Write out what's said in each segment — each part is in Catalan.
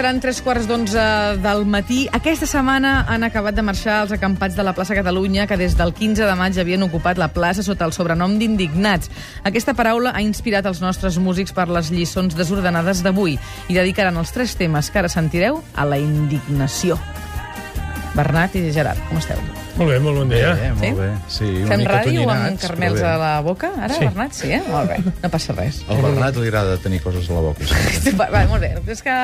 seran tres quarts d'onze del matí. Aquesta setmana han acabat de marxar els acampats de la plaça Catalunya, que des del 15 de maig havien ocupat la plaça sota el sobrenom d'indignats. Aquesta paraula ha inspirat els nostres músics per les lliçons desordenades d'avui i dedicaran els tres temes que ara sentireu a la indignació. Bernat i Gerard, com esteu? Molt bé, molt bon dia. Bé, molt Sí? bé. Sí, una Fem mica ràdio amb carmels a la boca? Ara, Sí. Bernat, sí, eh? Molt bé, no passa res. Al Bernat li agrada tenir coses a la boca. Sí, Va, va, molt bé, és que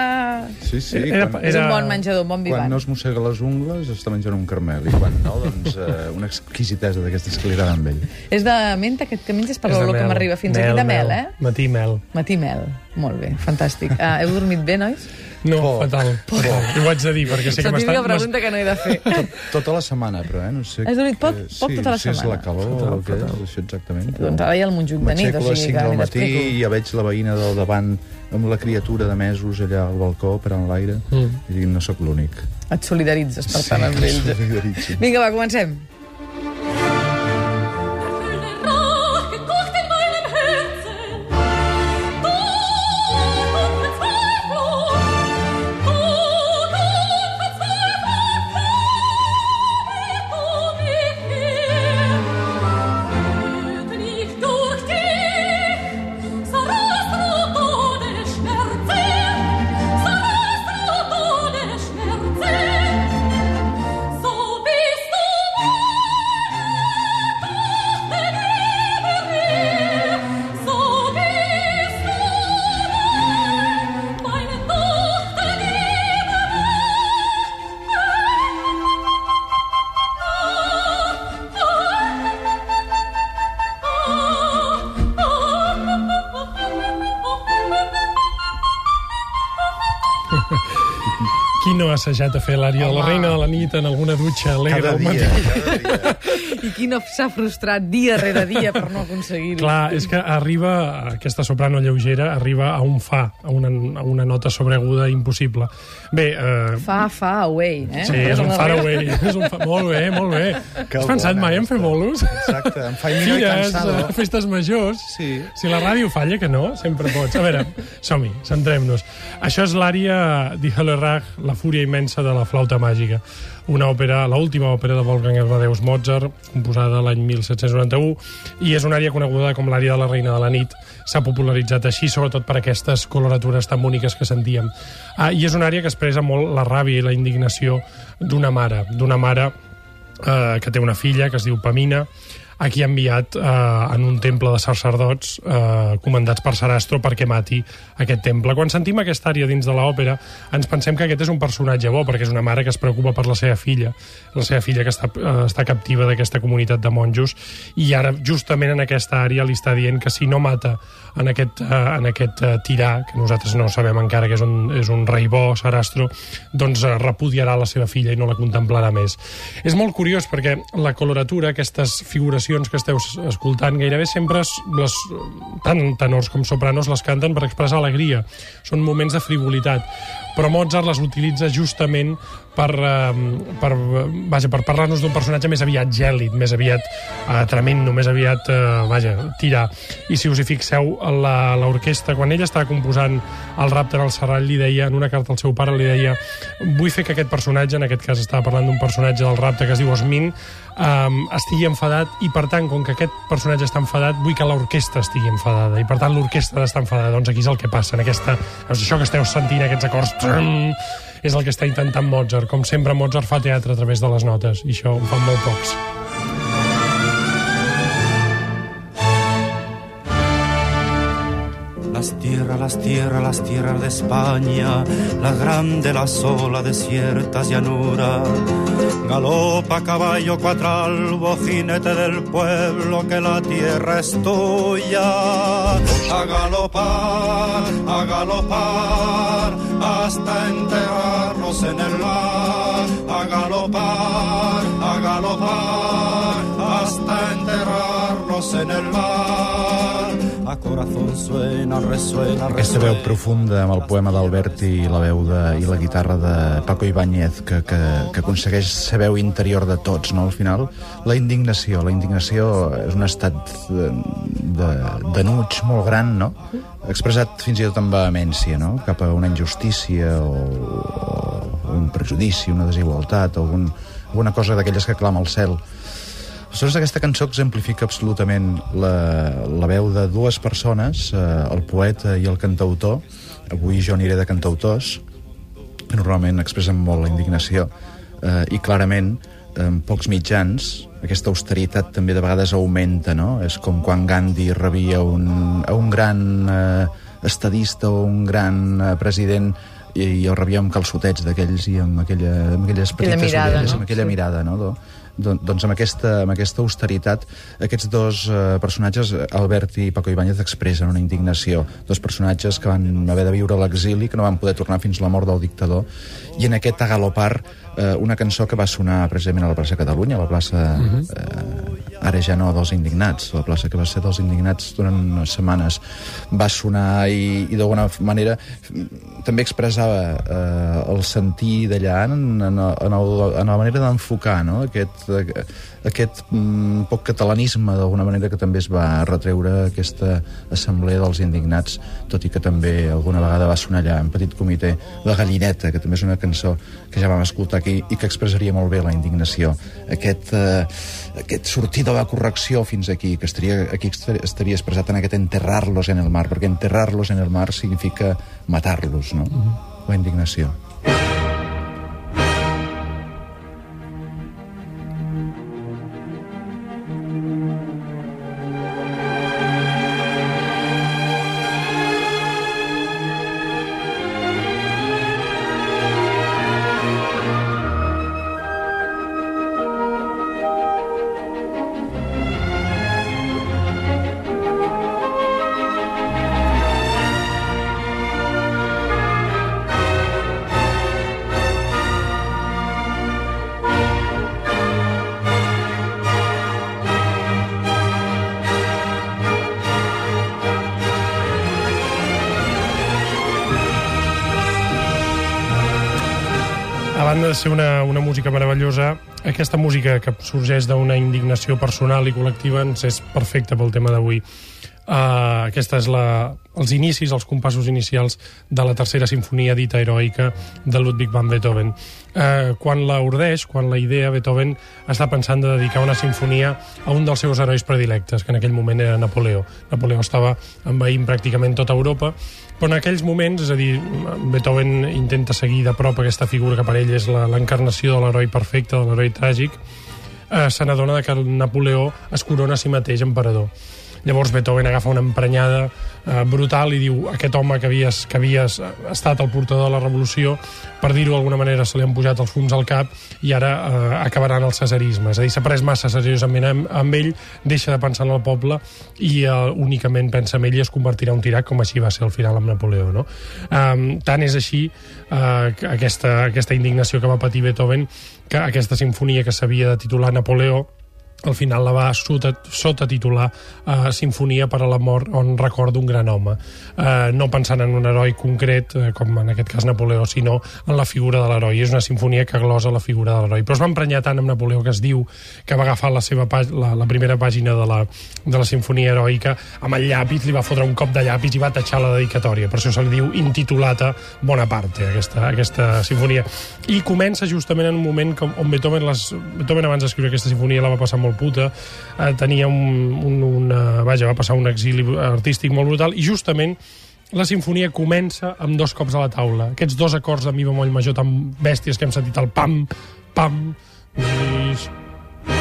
sí. sí Era- quan, és un bon menjador, un bon quan vivant. no es mossega les ungles està menjant un carmel i quan no, doncs eh, una exquisitesa d'aquestes que li agraden a ell. És de menta, aquest que menges per l'olor que mel. m'arriba fins aquí de mel, eh? Matí mel. Matí mel. Molt bé, fantàstic. Uh, heu dormit bé, nois? No, Por. fatal. fatal. Ho haig de dir, perquè sé que m'està... pregunta que no he de fer. Tota la setmana, però, eh? No sé Has dormit poc? que- Poc sí, tota la si és setmana? la calor o què és, això exactament. però doncs ara hi ha el Montjuïc de nit, M'aixeco o a les sigui 5 que del ni matí t'explico. i ja veig la veïna del davant amb la criatura de mesos allà al balcó per en l'aire Mm. i dic, no sóc l'únic. Et solidaritzes, per tant, amb ells. Vinga, va, comencem. Qui no ha assajat a fer l'àrea de la reina de la nit en alguna dutxa alegre Cada al dia, matí? cada dia. I qui no s'ha frustrat dia rere dia per no aconseguir-ho? Clar, és que arriba, aquesta soprano lleugera, arriba a un fa, a una, a una nota sobreaguda impossible. Bé, eh, Fa, fa, away, eh? sí, és un far away. És un fa... Molt bé, molt bé. Que Has pensat bona mai en fer bolos? Exacte, em fa Fires, cansado. eh, festes majors... Sí. Si la ràdio falla, que no, sempre pots. A veure, som-hi, centrem-nos. Això és l'àrea Die Hölle Rach, la fúria immensa de la flauta màgica. Una òpera, l'última òpera de Wolfgang Amadeus Mozart, composada l'any 1791, i és una àrea coneguda com l'àrea de la reina de la nit. S'ha popularitzat així, sobretot per aquestes coloratures tan boniques que sentíem. Ah, I és una àrea que expressa molt la ràbia i la indignació d'una mare, d'una mare eh, que té una filla que es diu Pamina, a qui ha enviat eh, en un temple de sacerdots eh, comandats per Sarastro perquè mati aquest temple. Quan sentim aquesta àrea dins de l'òpera ens pensem que aquest és un personatge bo perquè és una mare que es preocupa per la seva filla, la seva filla que està, eh, està captiva d'aquesta comunitat de monjos i ara justament en aquesta àrea li està dient que si no mata en aquest, eh, en aquest eh, tirà, que nosaltres no sabem encara que és un, és un rei bo, Sarastro, doncs eh, repudiarà la seva filla i no la contemplarà més. És molt curiós perquè la coloratura, aquestes figuracions que esteu escoltant, gairebé sempre es- les, tant tenors com sopranos les canten per expressar alegria. Són moments de frivolitat. Però Mozart les utilitza justament per, eh, per, vaja, per parlar-nos d'un personatge més aviat gèlid, més aviat eh, tremendo, més aviat, eh, vaja, tirar. I si us hi fixeu, l'orquestra, quan ella estava composant el Raptor al Serrall, li deia, en una carta al seu pare, li deia vull fer que aquest personatge, en aquest cas estava parlant d'un personatge del Raptor que es diu Osmin, um, estigui enfadat i, per tant, com que aquest personatge està enfadat, vull que l'orquestra estigui enfadada i, per tant, l'orquestra d'estar enfadada. Doncs aquí és el que passa, en aquesta, doncs això que esteu sentint, aquests acords, trum, és el que està intentant Mozart. Com sempre, Mozart fa teatre a través de les notes, i això ho fan molt pocs. Las tierras, las tierras, las tierras de España, las grandes, las solas, desiertas llanuras. Galopa caballo cuatralbo, jinete del pueblo, que la tierra es tuya. A galopar, a galopar, hasta enterrarnos en el mar. A galopar, a galopar, hasta enterrarnos en el mar. Aquesta veu profunda amb el poema d'Alberti i la veu de, i la guitarra de Paco Ibáñez que, que, que aconsegueix ser veu interior de tots, no? Al final, la indignació. La indignació és un estat de, de, d'enuig molt gran, no? expressat fins i tot amb vehemència, no? cap a una injustícia o, o un prejudici, una desigualtat, o algun, alguna cosa d'aquelles que clama al cel. Aleshores, aquesta cançó exemplifica absolutament la, la veu de dues persones, eh, el poeta i el cantautor. Avui jo aniré de cantautors, que normalment expressen molt la indignació, eh, i clarament, en pocs mitjans, aquesta austeritat també de vegades augmenta, no? És com quan Gandhi rebia un, a un gran eh, estadista o un gran eh, president i, i el rebia amb calçotets d'aquells i amb, aquella, amb aquelles Aquella petites mirada, orelles, no? amb aquella Sí. mirada, no? Do, don- doncs amb aquesta, amb aquesta austeritat aquests dos eh, personatges, Albert i Paco Ibáñez, expressen una indignació. Dos personatges que van haver de viure a l'exili, que no van poder tornar fins la mort del dictador, i en aquest agalopar eh, una cançó que va sonar precisament a la plaça Catalunya, a la plaça eh, ara ja no dels indignats, la plaça que va ser dels indignats durant unes setmanes va sonar i, i d'alguna manera mm, també expressava eh, el sentir d'allà en, en, en, el, en la manera d'enfocar no? aquest, eh, aquest mm, poc catalanisme d'alguna manera que també es va retreure aquesta assemblea dels indignats, tot i que també alguna vegada va sonar allà en petit comitè La Gallineta, que també és una cançó que ja vam escoltar aquí i que expressaria molt bé la indignació. Aquest, eh, aquest sortir de la correcció fins aquí, que estaria, aquí estaria- expressat en aquest enterrar-los en el mar, perquè enterrar-los en el mar significa matar-los, no? La indignació. Banda de ser una, una música meravellosa, aquesta música que sorgeix d'una indignació personal i col·lectiva ens és perfecta pel tema d'avui. Uh, aquesta és la, els inicis, els compassos inicials de la tercera sinfonia dita heroica de Ludwig van Beethoven. Uh, quan la urdeix, quan la idea, Beethoven està pensant de dedicar una sinfonia a un dels seus herois predilectes, que en aquell moment era Napoleó. Napoleó estava envaint pràcticament tota Europa, però en aquells moments, és a dir, Beethoven intenta seguir de prop aquesta figura que per ell és l'encarnació de l'heroi perfecte, de l'heroi tràgic, eh, se n'adona que Napoleó es corona a si mateix emperador. Llavors Beethoven agafa una emprenyada eh, brutal i diu aquest home que havies, que havies estat el portador de la revolució, per dir-ho d'alguna manera, se li han pujat els fums al cap i ara eh, acabaran el cesarisme. És a dir, s'ha pres massa seriosament amb, amb ell, deixa de pensar en el poble i eh, únicament pensa en ell i es convertirà en un tirac, com així va ser al final amb Napoleó. No? Um, tant és així eh, que aquesta, aquesta indignació que va patir Beethoven que aquesta sinfonia que s'havia de titular Napoleó al final la va sota, sota titular uh, Sinfonia per a la mort on recorda un gran home. Uh, no pensant en un heroi concret uh, com en aquest cas Napoleó, sinó en la figura de l'heroi, és una sinfonia que glosa la figura de l'heroi, però es va emprenyar tant amb Napoleó que es diu que va agafar la, seva la, la primera pàgina de la, de la sinfonia heroica amb el llapis, li va fotre un cop de llapis i va tatxar la dedicatòria, per això se li diu intitulata Bonaparte, aquesta, aquesta sinfonia. I comença justament en un moment com, on Beethoven, les, Beethoven abans d'escriure aquesta sinfonia la va passar molt puta, eh, tenia un, un, una, vaja, va passar un exili artístic molt brutal i justament la sinfonia comença amb dos cops a la taula. Aquests dos acords de mi bemoll major tan bèsties que hem sentit, el pam, pam.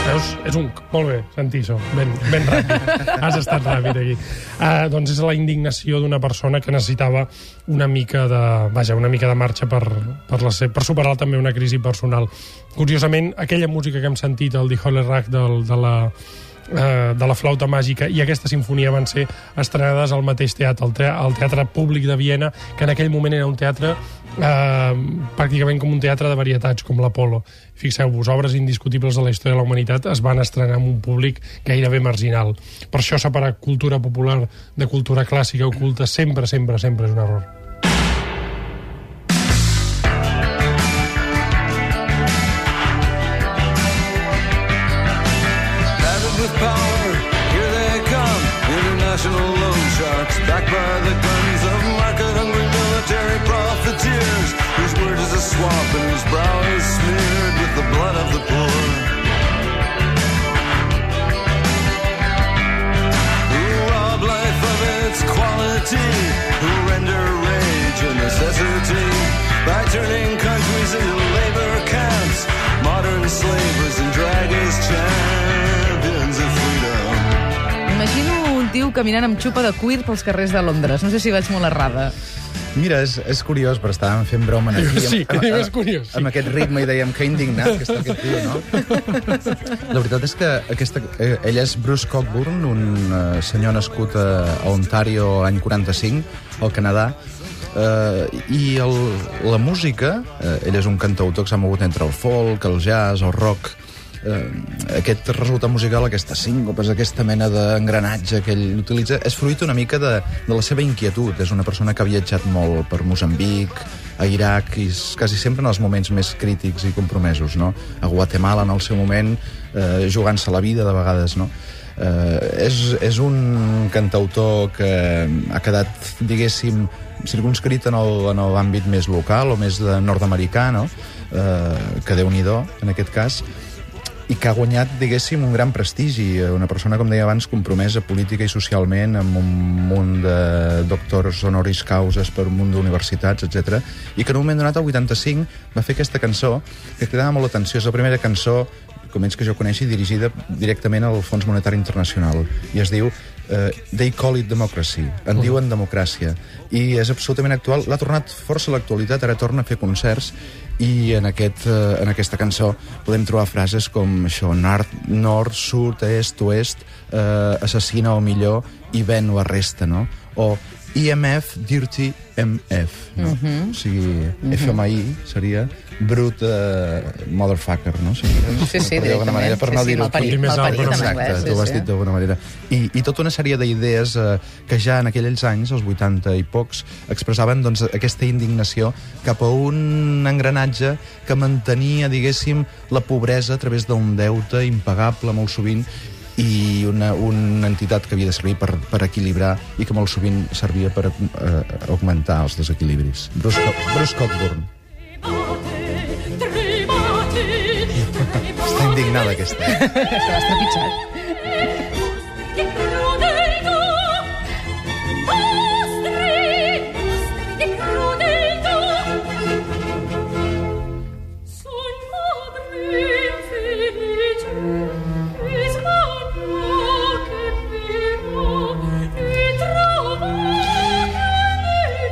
Veus? És un... Molt bé, Santiso, ben, ben ràpid. Has estat ràpid aquí. Uh, doncs és la indignació d'una persona que necessitava una mica de... Vaja, una mica de marxa per, per, la, se- per superar també una crisi personal. Curiosament, aquella música que hem sentit, el Die Holle Rach del, de la eh, de la flauta màgica i aquesta sinfonia van ser estrenades al mateix teatre, al, te al Teatre Públic de Viena, que en aquell moment era un teatre eh, pràcticament com un teatre de varietats, com l'Apolo. Fixeu-vos, obres indiscutibles de la història de la humanitat es van estrenar amb un públic gairebé marginal. Per això separar cultura popular de cultura clàssica o culta sempre, sempre, sempre és un error. sharks, backed by the guns of market-hungry military profiteers, whose word is a swamp and whose brow is smeared with the blood of the poor. Who rob life of its quality, who render rage a necessity by turning countries into labor camps, modern slavers and dragons chant. Tio caminant amb xupa de cuir pels carrers de Londres. No sé si vaig molt errada. Mira, és, és curiós, però estàvem fent broma aquí. Sí, amb, amb, és curiós, sí. Amb aquest ritme i dèiem que indignat que està aquest tio, no? La veritat és que aquesta, eh, ell és Bruce Cockburn, un eh, senyor nascut a, a Ontario l'any 45, al Canadà, eh, i el, la música, eh, ell és un cantautor que s'ha mogut entre el folk, el jazz, el rock, eh, aquest resultat musical, aquestes síncopes, aquesta mena d'engranatge que ell utilitza, és fruit una mica de, de la seva inquietud. És una persona que ha viatjat molt per Moçambic, a Iraq, i s- quasi sempre en els moments més crítics i compromesos, no? A Guatemala, en el seu moment, eh, jugant-se la vida, de vegades, no? Eh, és, és un cantautor que ha quedat, diguéssim, circunscrit en l'àmbit més local o més nord-americà, no? Eh, que déu nhi en aquest cas, i que ha guanyat, diguéssim, un gran prestigi. Una persona, com deia abans, compromesa política i socialment, amb un munt de doctors honoris causes per un munt d'universitats, etc. I que en un moment donat, al 85, va fer aquesta cançó que cridava molt l'atenció. És la primera cançó, com ells que jo coneixi, dirigida directament al Fons Monetari Internacional. I es diu eh, They Call It Democracy. En diuen democràcia. I és absolutament actual. L'ha tornat força a l'actualitat, ara torna a fer concerts i en, aquest, eh, en aquesta cançó podem trobar frases com això, nord, nord sud, est, oest, eh, assassina o millor i ven o arresta, no? O IMF, Dirty MF, no? Uh -huh. O sigui, FMI seria brut uh, motherfucker, no? O sigui, Sí, sí, per dir d'alguna manera, per no sí, sí, dir-ho malparit, aquí. més alt, malparit en Exacte, anglès. tu ho has sí, dit sí. d'alguna manera. I, I tota una sèrie d'idees eh, que ja en aquells anys, els 80 i pocs, expressaven doncs, aquesta indignació cap a un engranatge que mantenia, diguéssim, la pobresa a través d'un deute impagable molt sovint i una, una entitat que havia de servir per, per equilibrar i que molt sovint servia per eh, augmentar els desequilibris. Bruce, Bruce Cockburn. Està indignada, aquesta. Estava estrepitjat.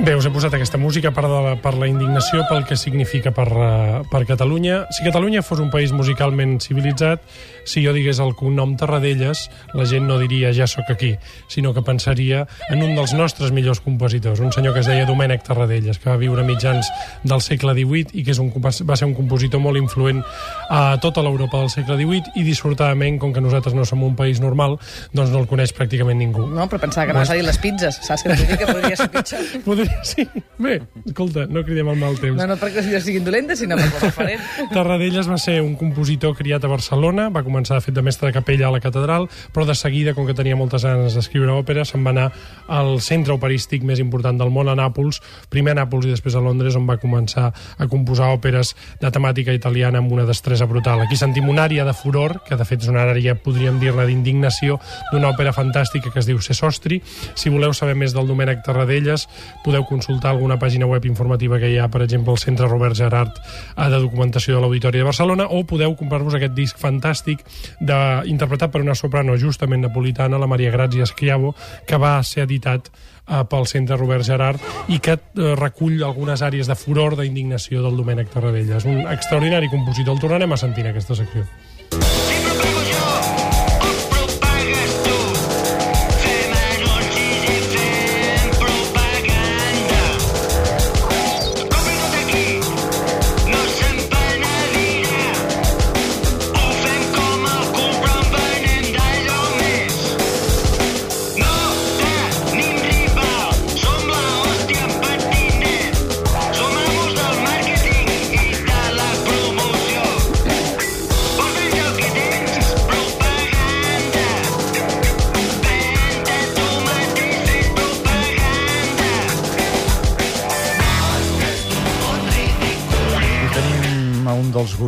Bé, us he posat aquesta música per, de la, per la indignació, pel que significa per, uh, per Catalunya. Si Catalunya fos un país musicalment civilitzat, si jo digués el cognom Tarradellas, la gent no diria ja sóc aquí, sinó que pensaria en un dels nostres millors compositors, un senyor que es deia Domènec Tarradellas, que va viure a mitjans del segle XVIII i que és un, va ser un compositor molt influent a tota l'Europa del segle XVIII i dissortadament, com que nosaltres no som un país normal, doncs no el coneix pràcticament ningú. No, però pensava que a dir les pizzas. Saps que que podria ser pitjor? Podria, sí. Bé, escolta, no cridem el mal temps. No, no perquè les idees siguin dolentes, sinó per referent. Tarradellas va ser un compositor criat a Barcelona, va començar de fet de mestre de capella a la catedral, però de seguida, com que tenia moltes ganes d'escriure òpera, se'n va anar al centre operístic més important del món, a Nàpols, primer a Nàpols i després a Londres, on va començar a composar òperes de temàtica italiana amb una destresa brutal. Aquí sentim una àrea de furor, que de fet és una àrea, podríem dir-ne, d'indignació, d'una òpera fantàstica que es diu Sesostri. Si voleu saber més del Domènec Tarradellas, podeu consultar alguna pàgina web informativa que hi ha, per exemple, al Centre Robert Gerard eh, de documentació de l'Auditori de Barcelona, o podeu comprar-vos aquest disc fantàstic de, interpretat per una soprano justament napolitana, la Maria Grazia Schiavo, que va ser editat eh, pel Centre Robert Gerard i que eh, recull algunes àrees de furor, d'indignació del Domènec Tarradellas. Un extraordinari compositor. El tornarem a sentir en aquesta secció.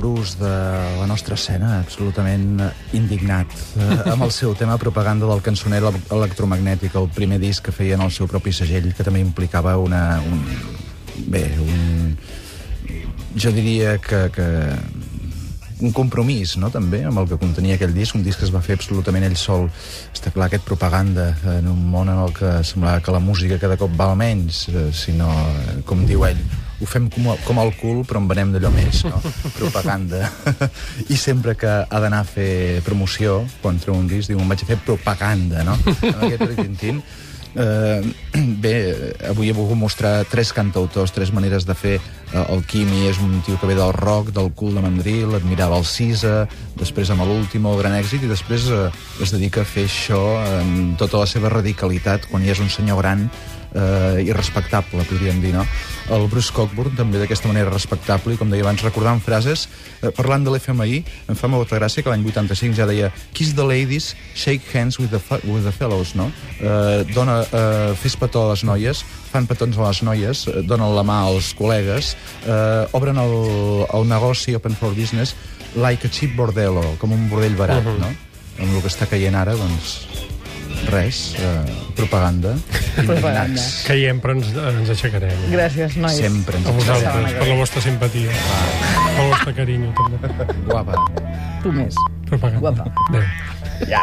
Gurús de la nostra escena, absolutament indignat, eh, amb el seu tema propaganda del cançoner ele- electromagnètic, el primer disc que feien el seu propi segell, que també implicava una... Un, bé, un... Jo diria que, que un compromís, no?, també, amb el que contenia aquell disc, un disc que es va fer absolutament ell sol. Està clar, aquest propaganda en un món en el que semblava que la música cada cop val menys, eh, sinó, eh, com diu ell, ho fem com, com el cul, però en venem d'allò més, no? Propaganda. I sempre que ha d'anar a fer promoció, quan treu un disc, diu, em vaig a fer propaganda, no? Amb aquest ritintín. Eh, bé, avui he volgut mostrar tres cantautors, tres maneres de fer. Eh, el Quimi és un tio que ve del rock, del cul de mandril, admirava el Cisa, després amb l'últim, gran èxit, i després eh, es dedica a fer això en tota la seva radicalitat, quan ja és un senyor gran eh, i respectable, podríem dir, no? El Bruce Cockburn també d'aquesta manera respectable i, com deia abans, recordant frases, eh, parlant de l'FMI, em fa molta gràcia que l'any 85 ja deia Kiss the ladies, shake hands with the, with the fellows, no? Eh, dona, eh, fes petó a les noies, fan petons a les noies, eh, donen la mà als col·legues, eh, obren el, el negoci Open for Business like a cheap bordello, com un bordell barat, uh -huh. no? Amb el que està caient ara, doncs, res, eh, propaganda, Propaganda. Caiem, però ens, ens aixecarem. Gràcies, nois. Sempre ens A vosaltres, per la vostra simpatia. Pel vostre carinyo, també. Guapa. Tu més. Propaganda. Guapa. Adéu. Ja.